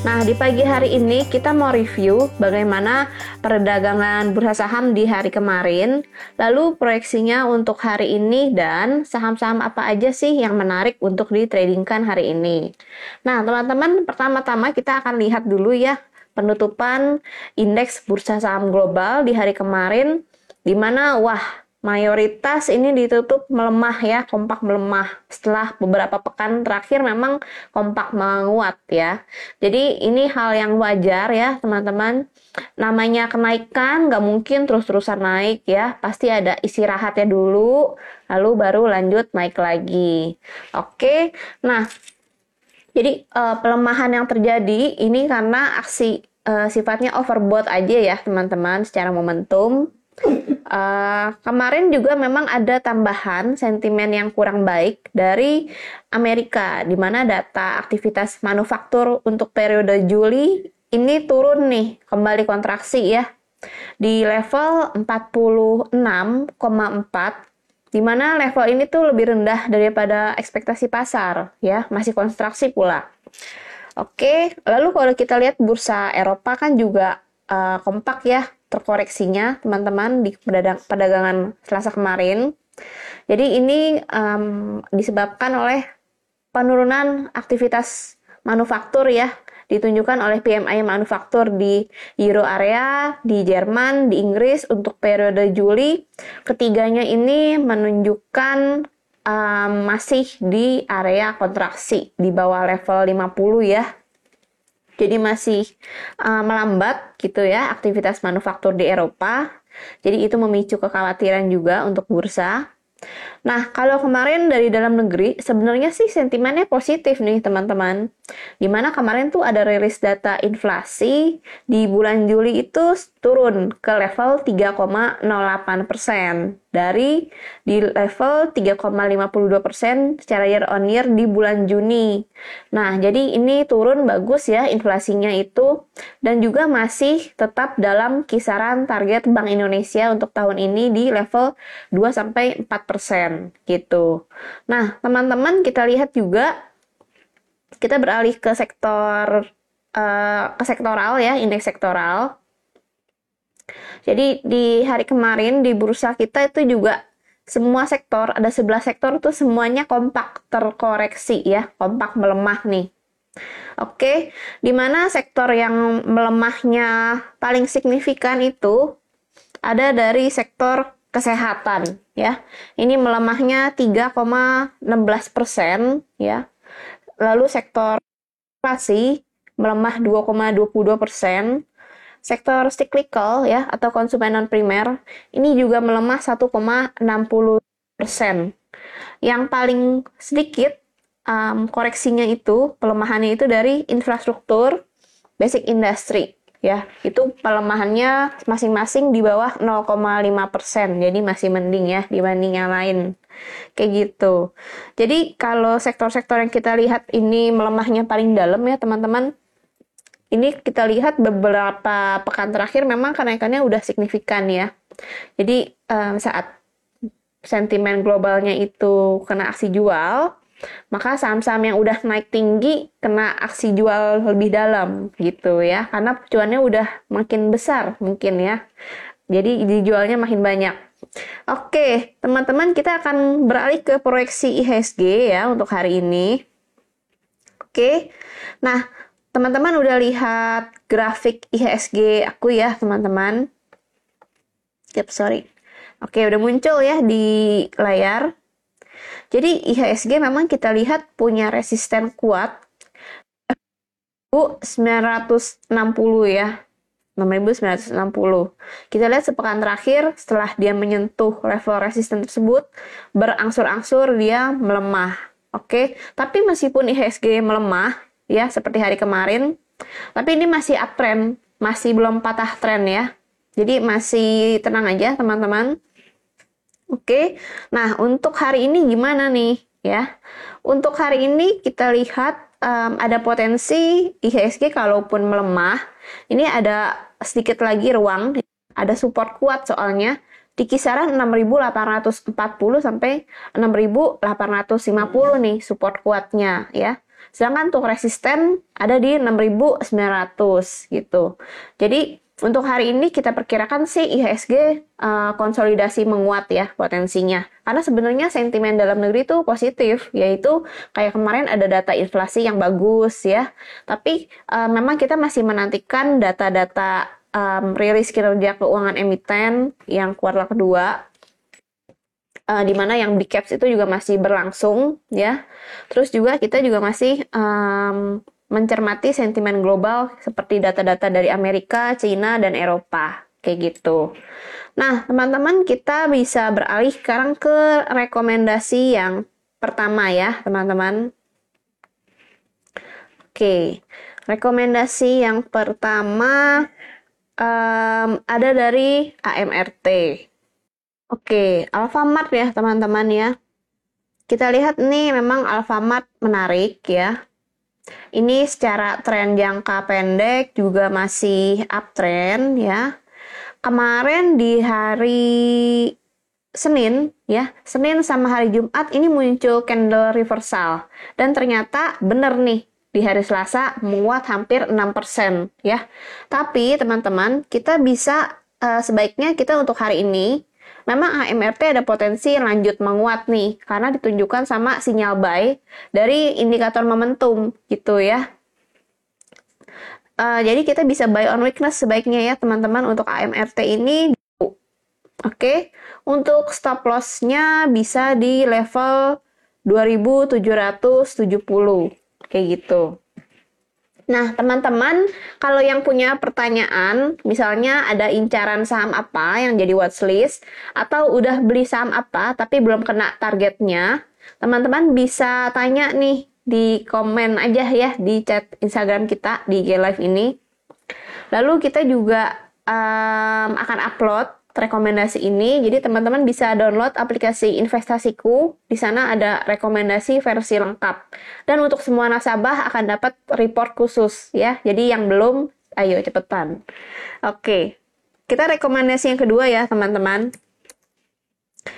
Nah, di pagi hari ini kita mau review bagaimana perdagangan bursa saham di hari kemarin, lalu proyeksinya untuk hari ini dan saham-saham apa aja sih yang menarik untuk ditradingkan hari ini. Nah, teman-teman, pertama-tama kita akan lihat dulu ya penutupan indeks bursa saham global di hari kemarin di mana wah mayoritas ini ditutup melemah ya, kompak melemah. Setelah beberapa pekan terakhir memang kompak menguat ya. Jadi ini hal yang wajar ya teman-teman. Namanya kenaikan nggak mungkin terus-terusan naik ya. Pasti ada istirahatnya dulu, lalu baru lanjut naik lagi. Oke, nah jadi uh, pelemahan yang terjadi ini karena aksi uh, sifatnya overbought aja ya teman-teman secara momentum Uh, kemarin juga memang ada tambahan sentimen yang kurang baik dari Amerika, di mana data aktivitas manufaktur untuk periode Juli ini turun nih, kembali kontraksi ya, di level 46,4, di mana level ini tuh lebih rendah daripada ekspektasi pasar ya, masih kontraksi pula. Oke, lalu kalau kita lihat bursa Eropa kan juga uh, kompak ya terkoreksinya teman-teman di perdagangan Selasa kemarin. Jadi ini um, disebabkan oleh penurunan aktivitas manufaktur ya ditunjukkan oleh PMI manufaktur di Euro area, di Jerman, di Inggris untuk periode Juli. Ketiganya ini menunjukkan um, masih di area kontraksi di bawah level 50 ya jadi masih uh, melambat gitu ya aktivitas manufaktur di Eropa. Jadi itu memicu kekhawatiran juga untuk bursa. Nah, kalau kemarin dari dalam negeri, sebenarnya sih sentimennya positif nih teman-teman. Di mana kemarin tuh ada rilis data inflasi di bulan Juli itu turun ke level 3,08 persen dari di level 3,52 persen secara year on year di bulan Juni. Nah, jadi ini turun bagus ya inflasinya itu dan juga masih tetap dalam kisaran target Bank Indonesia untuk tahun ini di level 2 sampai 4 persen gitu. Nah, teman-teman kita lihat juga kita beralih ke sektor uh, ke sektoral ya, indeks sektoral. Jadi di hari kemarin di bursa kita itu juga semua sektor, ada 11 sektor itu semuanya kompak terkoreksi ya, kompak melemah nih. Oke, di mana sektor yang melemahnya paling signifikan itu ada dari sektor kesehatan ya. Ini melemahnya 3,16 persen ya. Lalu sektor masih melemah 2,22 persen Sektor cyclical ya atau konsumen non primer ini juga melemah 1,60 persen. Yang paling sedikit um, koreksinya itu pelemahannya itu dari infrastruktur, basic industry ya. Itu pelemahannya masing-masing di bawah 0,5 persen jadi masih mending ya dibanding yang lain. Kayak gitu. Jadi kalau sektor-sektor yang kita lihat ini melemahnya paling dalam ya teman-teman ini kita lihat beberapa pekan terakhir memang kenaikannya udah signifikan ya. Jadi um, saat sentimen globalnya itu kena aksi jual, maka saham-saham yang udah naik tinggi kena aksi jual lebih dalam gitu ya. Karena cuannya udah makin besar mungkin ya. Jadi dijualnya makin banyak. Oke, teman-teman kita akan beralih ke proyeksi IHSG ya untuk hari ini. Oke. Nah, Teman-teman udah lihat grafik IHSG aku ya, teman-teman? Yep, sorry. Oke, udah muncul ya di layar. Jadi IHSG memang kita lihat punya resisten kuat 960 ya. 6960. Kita lihat sepekan terakhir setelah dia menyentuh level resisten tersebut berangsur-angsur dia melemah. Oke, tapi meskipun IHSG melemah, ya seperti hari kemarin. Tapi ini masih uptrend, masih belum patah tren ya. Jadi masih tenang aja teman-teman. Oke. Nah, untuk hari ini gimana nih ya? Untuk hari ini kita lihat um, ada potensi IHSG kalaupun melemah, ini ada sedikit lagi ruang, ada support kuat soalnya di kisaran 6.840 sampai 6.850 nih support kuatnya ya. Sedangkan untuk resisten ada di 6.900 gitu. Jadi untuk hari ini kita perkirakan sih IHSG uh, eh, konsolidasi menguat ya potensinya. Karena sebenarnya sentimen dalam negeri itu positif, yaitu kayak kemarin ada data inflasi yang bagus ya. Tapi uh, memang kita masih menantikan data-data um, rilis kinerja keuangan emiten yang kuartal kedua uh, di mana yang big caps itu juga masih berlangsung ya. Terus juga kita juga masih um, mencermati sentimen global seperti data-data dari Amerika, Cina, dan Eropa. Kayak gitu. Nah, teman-teman, kita bisa beralih sekarang ke rekomendasi yang pertama ya, teman-teman. Oke, rekomendasi yang pertama um, ada dari AMRT. Oke, Alfamart ya, teman-teman ya. Kita lihat nih memang Alfamart menarik ya ini secara tren jangka pendek juga masih uptrend ya. Kemarin di hari Senin ya, Senin sama hari Jumat ini muncul candle reversal dan ternyata bener nih di hari Selasa menguat hampir 6% ya. Tapi teman-teman, kita bisa uh, sebaiknya kita untuk hari ini memang AMRT ada potensi lanjut menguat nih karena ditunjukkan sama sinyal buy dari indikator momentum gitu ya. Uh, jadi kita bisa buy on weakness sebaiknya ya teman-teman untuk AMRT ini. Oke, okay. untuk stop loss-nya bisa di level 2770 kayak gitu. Nah, teman-teman, kalau yang punya pertanyaan, misalnya ada incaran saham apa yang jadi watchlist, atau udah beli saham apa tapi belum kena targetnya, teman-teman bisa tanya nih di komen aja ya di chat Instagram kita di G Live ini. Lalu kita juga um, akan upload rekomendasi ini. Jadi teman-teman bisa download aplikasi investasiku. Di sana ada rekomendasi versi lengkap. Dan untuk semua nasabah akan dapat report khusus ya. Jadi yang belum, ayo cepetan. Oke. Kita rekomendasi yang kedua ya, teman-teman.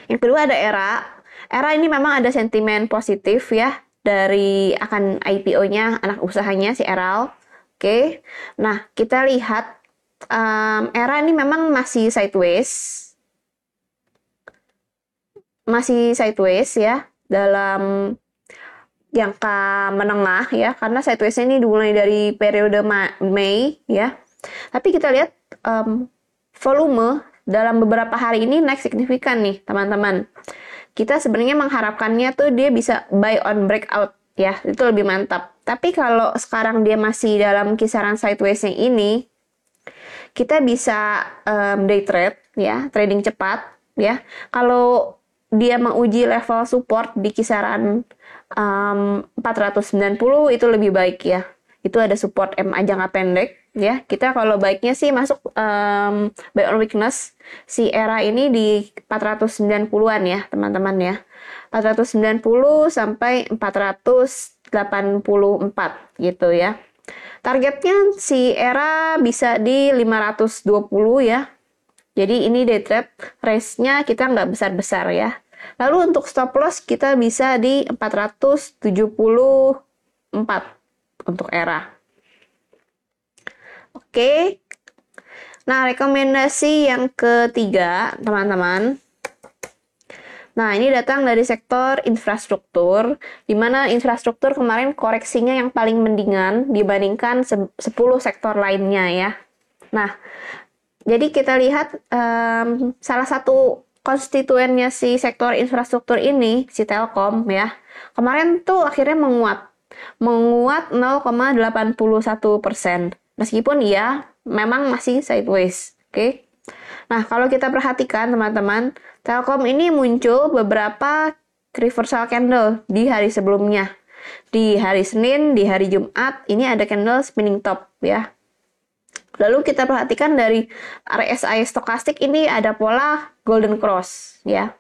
Yang kedua ada era. Era ini memang ada sentimen positif ya dari akan IPO-nya anak usahanya si Eral. Oke. Nah, kita lihat um, era ini memang masih sideways. Masih sideways ya dalam jangka menengah ya karena sideways ini dimulai dari periode Mei ya. Tapi kita lihat um, volume dalam beberapa hari ini naik signifikan nih teman-teman. Kita sebenarnya mengharapkannya tuh dia bisa buy on breakout ya itu lebih mantap. Tapi kalau sekarang dia masih dalam kisaran sidewaysnya ini kita bisa um, day trade ya, trading cepat ya. Kalau dia menguji level support di kisaran um, 490 itu lebih baik ya. Itu ada support MA jangka pendek ya. Kita kalau baiknya sih masuk um, buy on weakness si era ini di 490-an ya, teman-teman ya. 490 sampai 484 gitu ya. Targetnya si era bisa di 520 ya. Jadi ini day trade race-nya kita nggak besar-besar ya. Lalu untuk stop loss kita bisa di 474 untuk era. Oke. Nah, rekomendasi yang ketiga, teman-teman. Nah, ini datang dari sektor infrastruktur, di mana infrastruktur kemarin koreksinya yang paling mendingan dibandingkan 10 sektor lainnya ya. Nah, jadi kita lihat um, salah satu konstituennya si sektor infrastruktur ini, si Telkom ya, kemarin tuh akhirnya menguat. Menguat 0,81 persen. Meskipun ya memang masih sideways. Oke. Okay? Nah, kalau kita perhatikan teman-teman, Telkom ini muncul beberapa reversal candle di hari sebelumnya. Di hari Senin, di hari Jumat, ini ada candle spinning top ya. Lalu kita perhatikan dari RSI stokastik ini ada pola golden cross ya.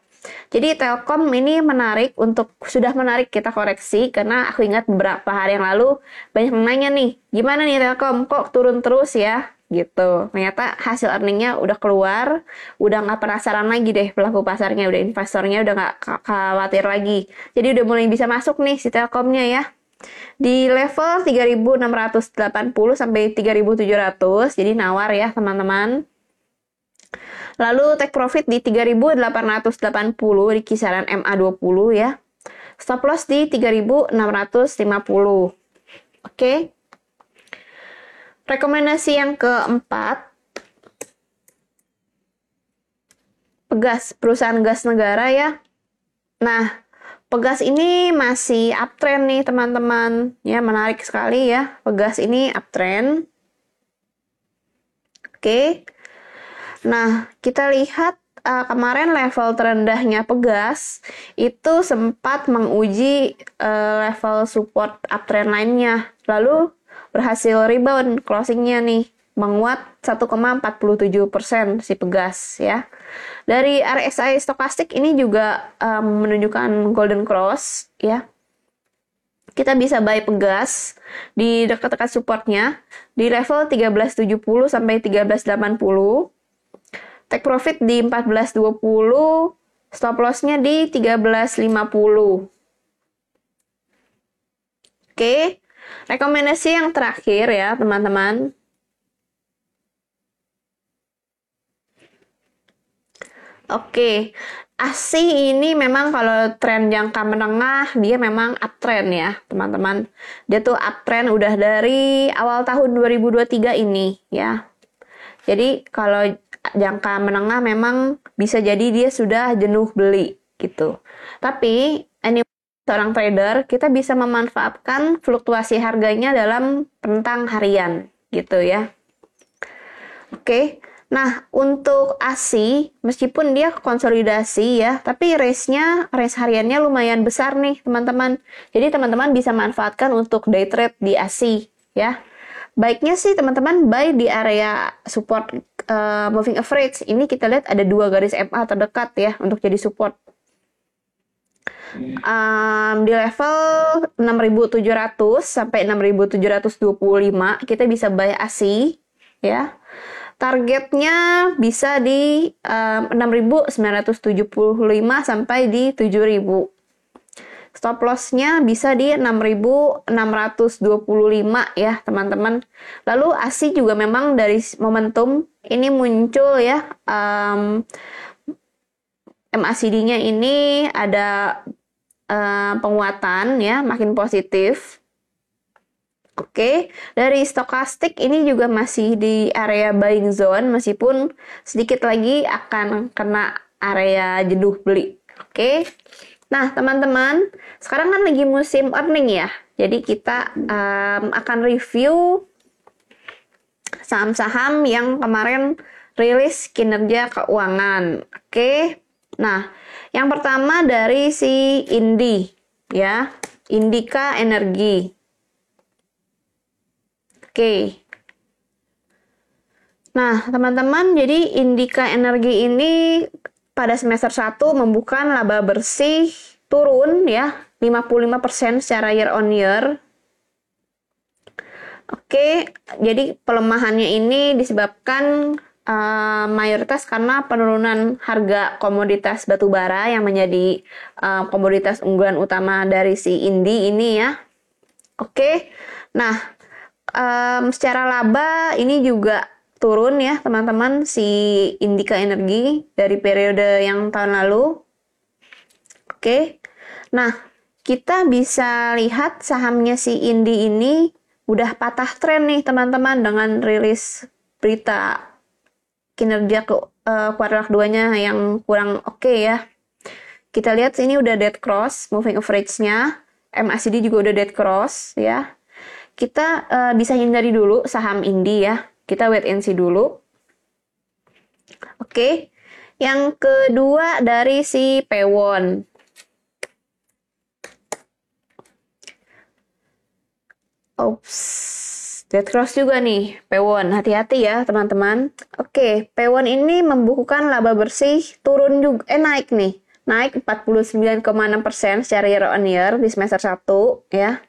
Jadi Telkom ini menarik untuk sudah menarik kita koreksi karena aku ingat beberapa hari yang lalu banyak yang nanya nih, gimana nih Telkom kok turun terus ya? Gitu. Ternyata hasil earningnya udah keluar, udah nggak penasaran lagi deh pelaku pasarnya, udah investornya udah nggak khawatir lagi. Jadi udah mulai bisa masuk nih si Telkomnya ya. di level 3680 sampai 3700 jadi nawar ya teman-teman lalu take profit di 3880 di kisaran MA20 ya stop loss di 3650 oke okay. Rekomendasi yang keempat Pegas, perusahaan gas negara ya. Nah, Pegas ini masih uptrend nih teman-teman. Ya, menarik sekali ya. Pegas ini uptrend. Oke. Nah, kita lihat uh, kemarin level terendahnya Pegas itu sempat menguji uh, level support uptrend lainnya. Lalu berhasil rebound closingnya nih menguat 1,47% si Pegas ya. Dari RSI stokastik ini juga um, menunjukkan golden cross ya. Kita bisa buy Pegas di dekat-dekat supportnya di level 1370 sampai 1380. Take profit di 1420, stop lossnya di 1350. Oke, rekomendasi yang terakhir ya teman-teman Oke, ASI ini memang kalau tren jangka menengah dia memang uptrend ya teman-teman. Dia tuh uptrend udah dari awal tahun 2023 ini ya. Jadi kalau jangka menengah memang bisa jadi dia sudah jenuh beli gitu. Tapi seorang trader kita bisa memanfaatkan fluktuasi harganya dalam rentang harian gitu ya. Oke. Nah, untuk ASI, meskipun dia konsolidasi ya, tapi race-nya, race hariannya lumayan besar nih, teman-teman. Jadi, teman-teman bisa manfaatkan untuk day trade di ASI, ya. Baiknya sih, teman-teman, buy di area support uh, moving average. Ini kita lihat ada dua garis MA terdekat ya, untuk jadi support. Um, di level 6700 sampai 6725 kita bisa buy ASI ya targetnya bisa di um, 6.975 sampai di 7.000. Stop lossnya bisa di 6.625 ya teman-teman. Lalu ASI juga memang dari momentum ini muncul ya um, MACD-nya ini ada uh, penguatan ya makin positif Oke, dari stokastik ini juga masih di area buying zone meskipun sedikit lagi akan kena area jenuh beli. Oke. Nah, teman-teman, sekarang kan lagi musim earning ya. Jadi kita um, akan review saham-saham yang kemarin rilis kinerja keuangan. Oke. Nah, yang pertama dari si Indi ya, Indika Energi. Oke. Nah, teman-teman, jadi Indika Energi ini pada semester 1 membuka laba bersih turun ya 55% secara year on year. Oke, jadi pelemahannya ini disebabkan uh, mayoritas karena penurunan harga komoditas batubara yang menjadi uh, komoditas unggulan utama dari si Indi ini ya. Oke. Nah, um, secara laba ini juga turun ya teman-teman si Indika Energi dari periode yang tahun lalu. Oke. Nah, kita bisa lihat sahamnya si Indi ini udah patah tren nih teman-teman dengan rilis berita kinerja ke uh, kuartal keduanya yang kurang oke okay ya. Kita lihat sini udah dead cross moving average-nya. MACD juga udah dead cross ya kita uh, bisa hindari dulu saham Indi ya. Kita wait and see dulu. Oke. Okay. Yang kedua dari si Pewon. Oops. Dead cross juga nih, Pewon. Hati-hati ya, teman-teman. Oke, Pewon ini membukukan laba bersih turun juga eh naik nih. Naik 49,6% secara year on year di semester 1 ya.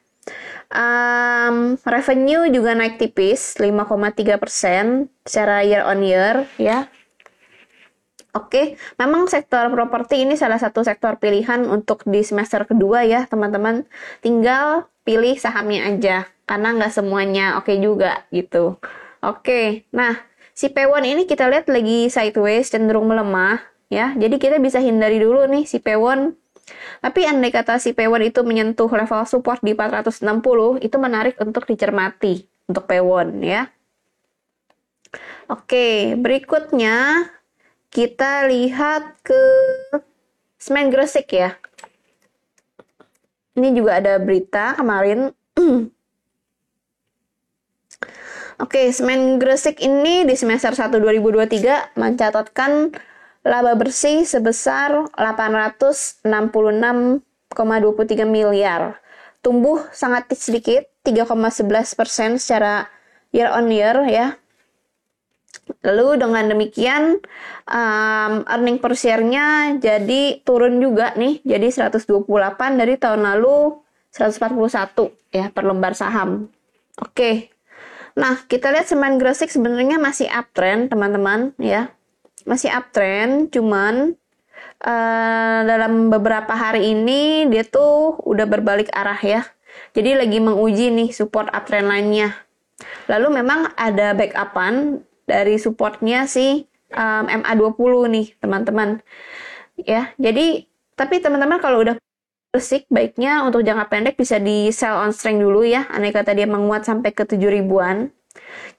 Um, revenue juga naik tipis 5,3 persen secara year on year ya. Oke, memang sektor properti ini salah satu sektor pilihan untuk di semester kedua ya teman-teman. Tinggal pilih sahamnya aja karena nggak semuanya oke okay juga gitu. Oke, okay. nah si P1 ini kita lihat lagi sideways cenderung melemah ya. Jadi kita bisa hindari dulu nih si P1. Tapi andai kata si P1 itu menyentuh level support di 460, itu menarik untuk dicermati untuk P1 ya. Oke, berikutnya kita lihat ke semen gresik ya. Ini juga ada berita kemarin. Oke, semen gresik ini di semester 1 2023 mencatatkan laba bersih sebesar 866,23 miliar. Tumbuh sangat sedikit, 3,11 persen secara year on year ya. Lalu dengan demikian um, earning per share-nya jadi turun juga nih, jadi 128 dari tahun lalu 141 ya per lembar saham. Oke. Nah, kita lihat semen Gresik sebenarnya masih uptrend, teman-teman ya. Masih uptrend, cuman uh, dalam beberapa hari ini dia tuh udah berbalik arah ya. Jadi lagi menguji nih support uptrend lainnya. Lalu memang ada backupan dari supportnya si um, MA20 nih teman-teman ya jadi tapi teman-teman kalau udah bersih baiknya untuk jangka pendek bisa di sell on strength dulu ya aneh kata dia menguat sampai ke 7 ribuan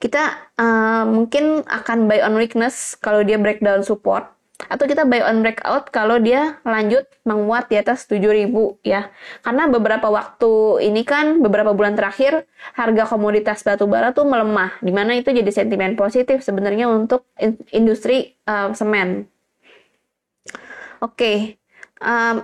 kita uh, mungkin akan buy on weakness kalau dia breakdown support atau kita buy on breakout kalau dia lanjut menguat di atas 7000 ya. Karena beberapa waktu ini kan beberapa bulan terakhir harga komoditas batu bara tuh melemah di mana itu jadi sentimen positif sebenarnya untuk industri uh, semen. Oke. Okay.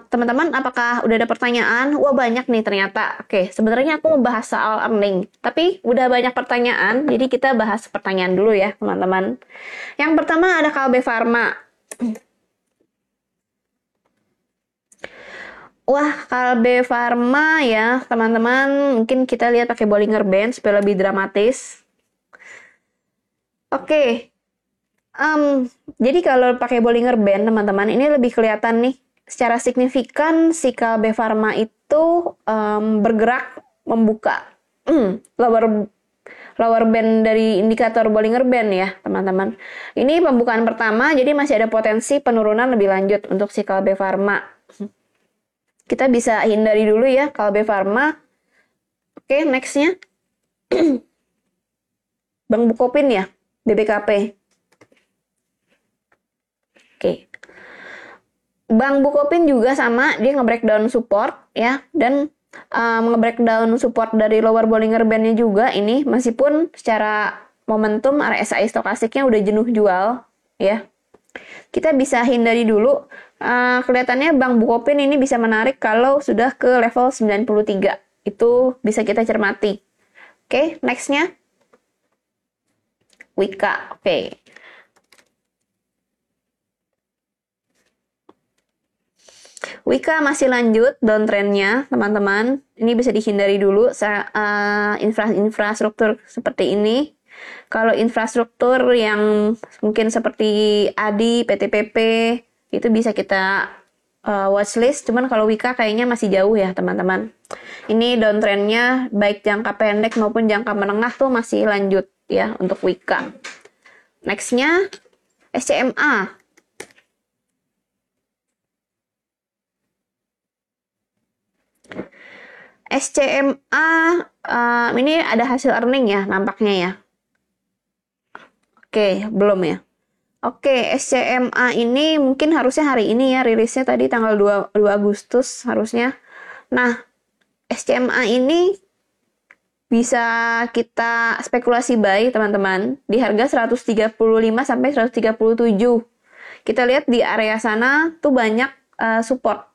Teman-teman, apakah udah ada pertanyaan? Wah banyak nih ternyata. Oke, sebenarnya aku mau bahas soal earning, tapi udah banyak pertanyaan, jadi kita bahas pertanyaan dulu ya, teman-teman. Yang pertama ada Kalbe Pharma. Wah, Kalbe Pharma ya, teman-teman. Mungkin kita lihat pakai Bollinger Band supaya lebih dramatis. Oke. Okay. Um, jadi kalau pakai Bollinger Band, teman-teman, ini lebih kelihatan nih. Secara signifikan si Kalbe Pharma itu um, bergerak membuka um, lower lower band dari indikator Bollinger Band ya, teman-teman. Ini pembukaan pertama, jadi masih ada potensi penurunan lebih lanjut untuk si Kalbe Pharma. Kita bisa hindari dulu ya Kalbe Pharma. Oke, nextnya. Bang Bukopin ya, BBKP. Oke. Bang Bukopin juga sama, dia nge-breakdown support ya, dan um, nge-breakdown support dari lower Bollinger Band-nya juga ini meskipun secara momentum RSI stokastiknya udah jenuh jual ya. Kita bisa hindari dulu uh, kelihatannya Bang Bukopin ini bisa menarik kalau sudah ke level 93. Itu bisa kita cermati. Oke, okay, nextnya Wika. Oke. Okay. Wika masih lanjut downtrendnya, teman-teman. Ini bisa dihindari dulu uh, infra infrastruktur seperti ini. Kalau infrastruktur yang mungkin seperti ADI, PTPP, itu bisa kita uh, watchlist. Cuman kalau Wika kayaknya masih jauh ya, teman-teman. Ini downtrendnya baik jangka pendek maupun jangka menengah tuh masih lanjut ya untuk Wika. Nextnya SCMA. SCMA uh, ini ada hasil earning ya nampaknya ya. Oke, belum ya. Oke, SCMA ini mungkin harusnya hari ini ya rilisnya tadi tanggal 2, 2 Agustus harusnya. Nah, SCMA ini bisa kita spekulasi buy teman-teman di harga 135 sampai 137. Kita lihat di area sana tuh banyak uh, support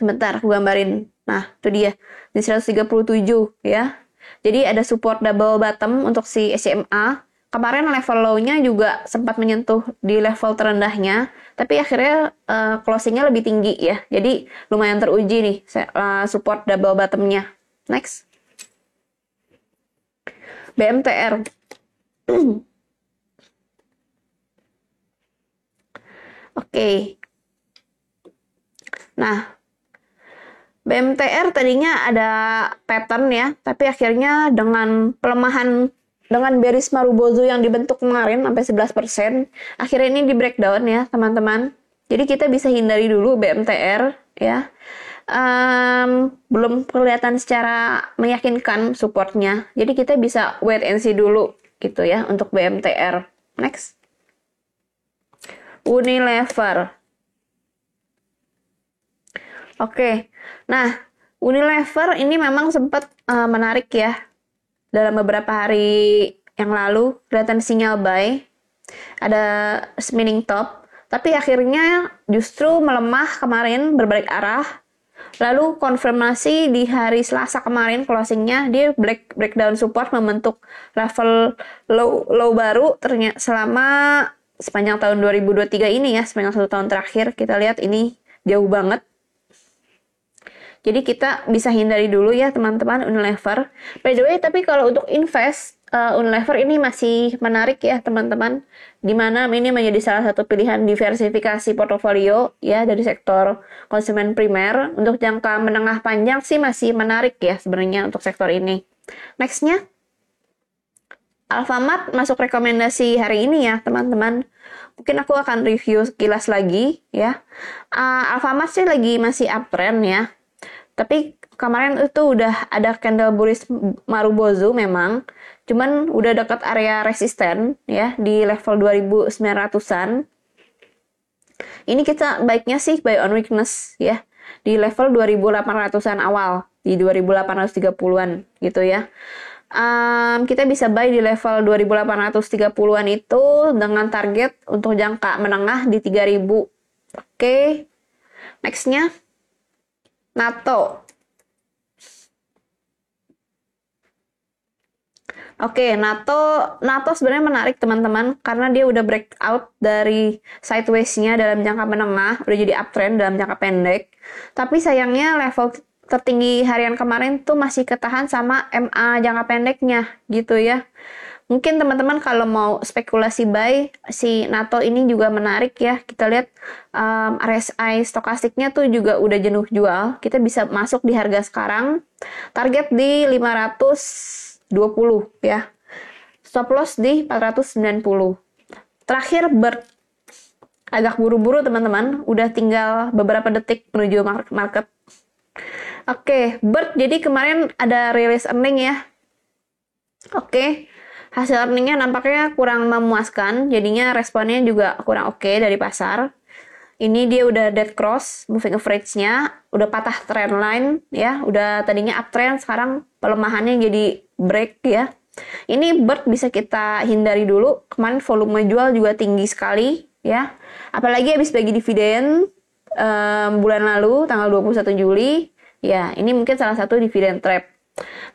Sebentar, aku gambarin. Nah, itu dia. Di 137 ya. Jadi ada support double bottom untuk si SMA. Kemarin level low-nya juga sempat menyentuh di level terendahnya, tapi akhirnya uh, closing-nya lebih tinggi ya. Jadi lumayan teruji nih uh, support double bottom-nya. Next. BMTR. Oke. Okay. Nah, BMTR tadinya ada pattern ya, tapi akhirnya dengan pelemahan dengan bearish Marubozu yang dibentuk kemarin sampai 11%, akhirnya ini di breakdown ya, teman-teman. Jadi kita bisa hindari dulu BMTR ya. Um, belum kelihatan secara meyakinkan supportnya. Jadi kita bisa wait and see dulu gitu ya untuk BMTR. Next. Unilever. Oke, nah Unilever ini memang sempat uh, menarik ya. Dalam beberapa hari yang lalu kelihatan sinyal buy, ada spinning top, tapi akhirnya justru melemah kemarin berbalik arah. Lalu konfirmasi di hari Selasa kemarin closingnya dia break breakdown support membentuk level low low baru ternyata selama sepanjang tahun 2023 ini ya sepanjang satu tahun terakhir. Kita lihat ini jauh banget jadi kita bisa hindari dulu ya teman-teman Unilever. By the way, tapi kalau untuk invest uh, Unilever ini masih menarik ya teman-teman. Di mana ini menjadi salah satu pilihan diversifikasi portofolio ya dari sektor konsumen primer. Untuk jangka menengah panjang sih masih menarik ya sebenarnya untuk sektor ini. Nextnya, Alfamart masuk rekomendasi hari ini ya teman-teman. Mungkin aku akan review kilas lagi ya. Uh, Alfamart sih lagi masih uptrend ya tapi kemarin itu udah ada candle bullish Marubozu memang, cuman udah dekat area resisten ya di level 2900-an. Ini kita baiknya sih buy on weakness ya di level 2800-an awal di 2830-an gitu ya. Um, kita bisa buy di level 2830-an itu dengan target untuk jangka menengah di 3000. Oke. Okay. Nextnya NATO. Oke, NATO NATO sebenarnya menarik teman-teman karena dia udah breakout dari sideways-nya dalam jangka menengah, udah jadi uptrend dalam jangka pendek. Tapi sayangnya level tertinggi harian kemarin tuh masih ketahan sama MA jangka pendeknya gitu ya. Mungkin teman-teman kalau mau spekulasi buy, si NATO ini juga menarik ya. Kita lihat um, RSI stokastiknya tuh juga udah jenuh jual. Kita bisa masuk di harga sekarang. Target di 520 ya. Stop loss di 490. Terakhir ber agak buru-buru teman-teman. Udah tinggal beberapa detik menuju market. Oke, okay, Bird jadi kemarin ada rilis earning ya. Oke, okay hasil earningnya nampaknya kurang memuaskan, jadinya responnya juga kurang oke okay dari pasar. Ini dia udah dead cross, moving average-nya, udah patah trend line ya, udah tadinya uptrend, sekarang pelemahannya jadi break ya. Ini bird bisa kita hindari dulu, kemarin volume jual juga tinggi sekali ya. Apalagi habis bagi dividen um, bulan lalu, tanggal 21 Juli, ya ini mungkin salah satu dividen trap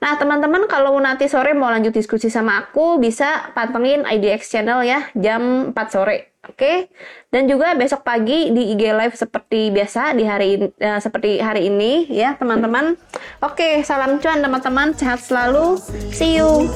Nah, teman-teman kalau nanti sore mau lanjut diskusi sama aku, bisa pantengin IDX channel ya, jam 4 sore. Oke, dan juga besok pagi di IG live seperti biasa di hari uh, seperti hari ini ya teman-teman. Oke, salam cuan teman-teman, sehat selalu, see you.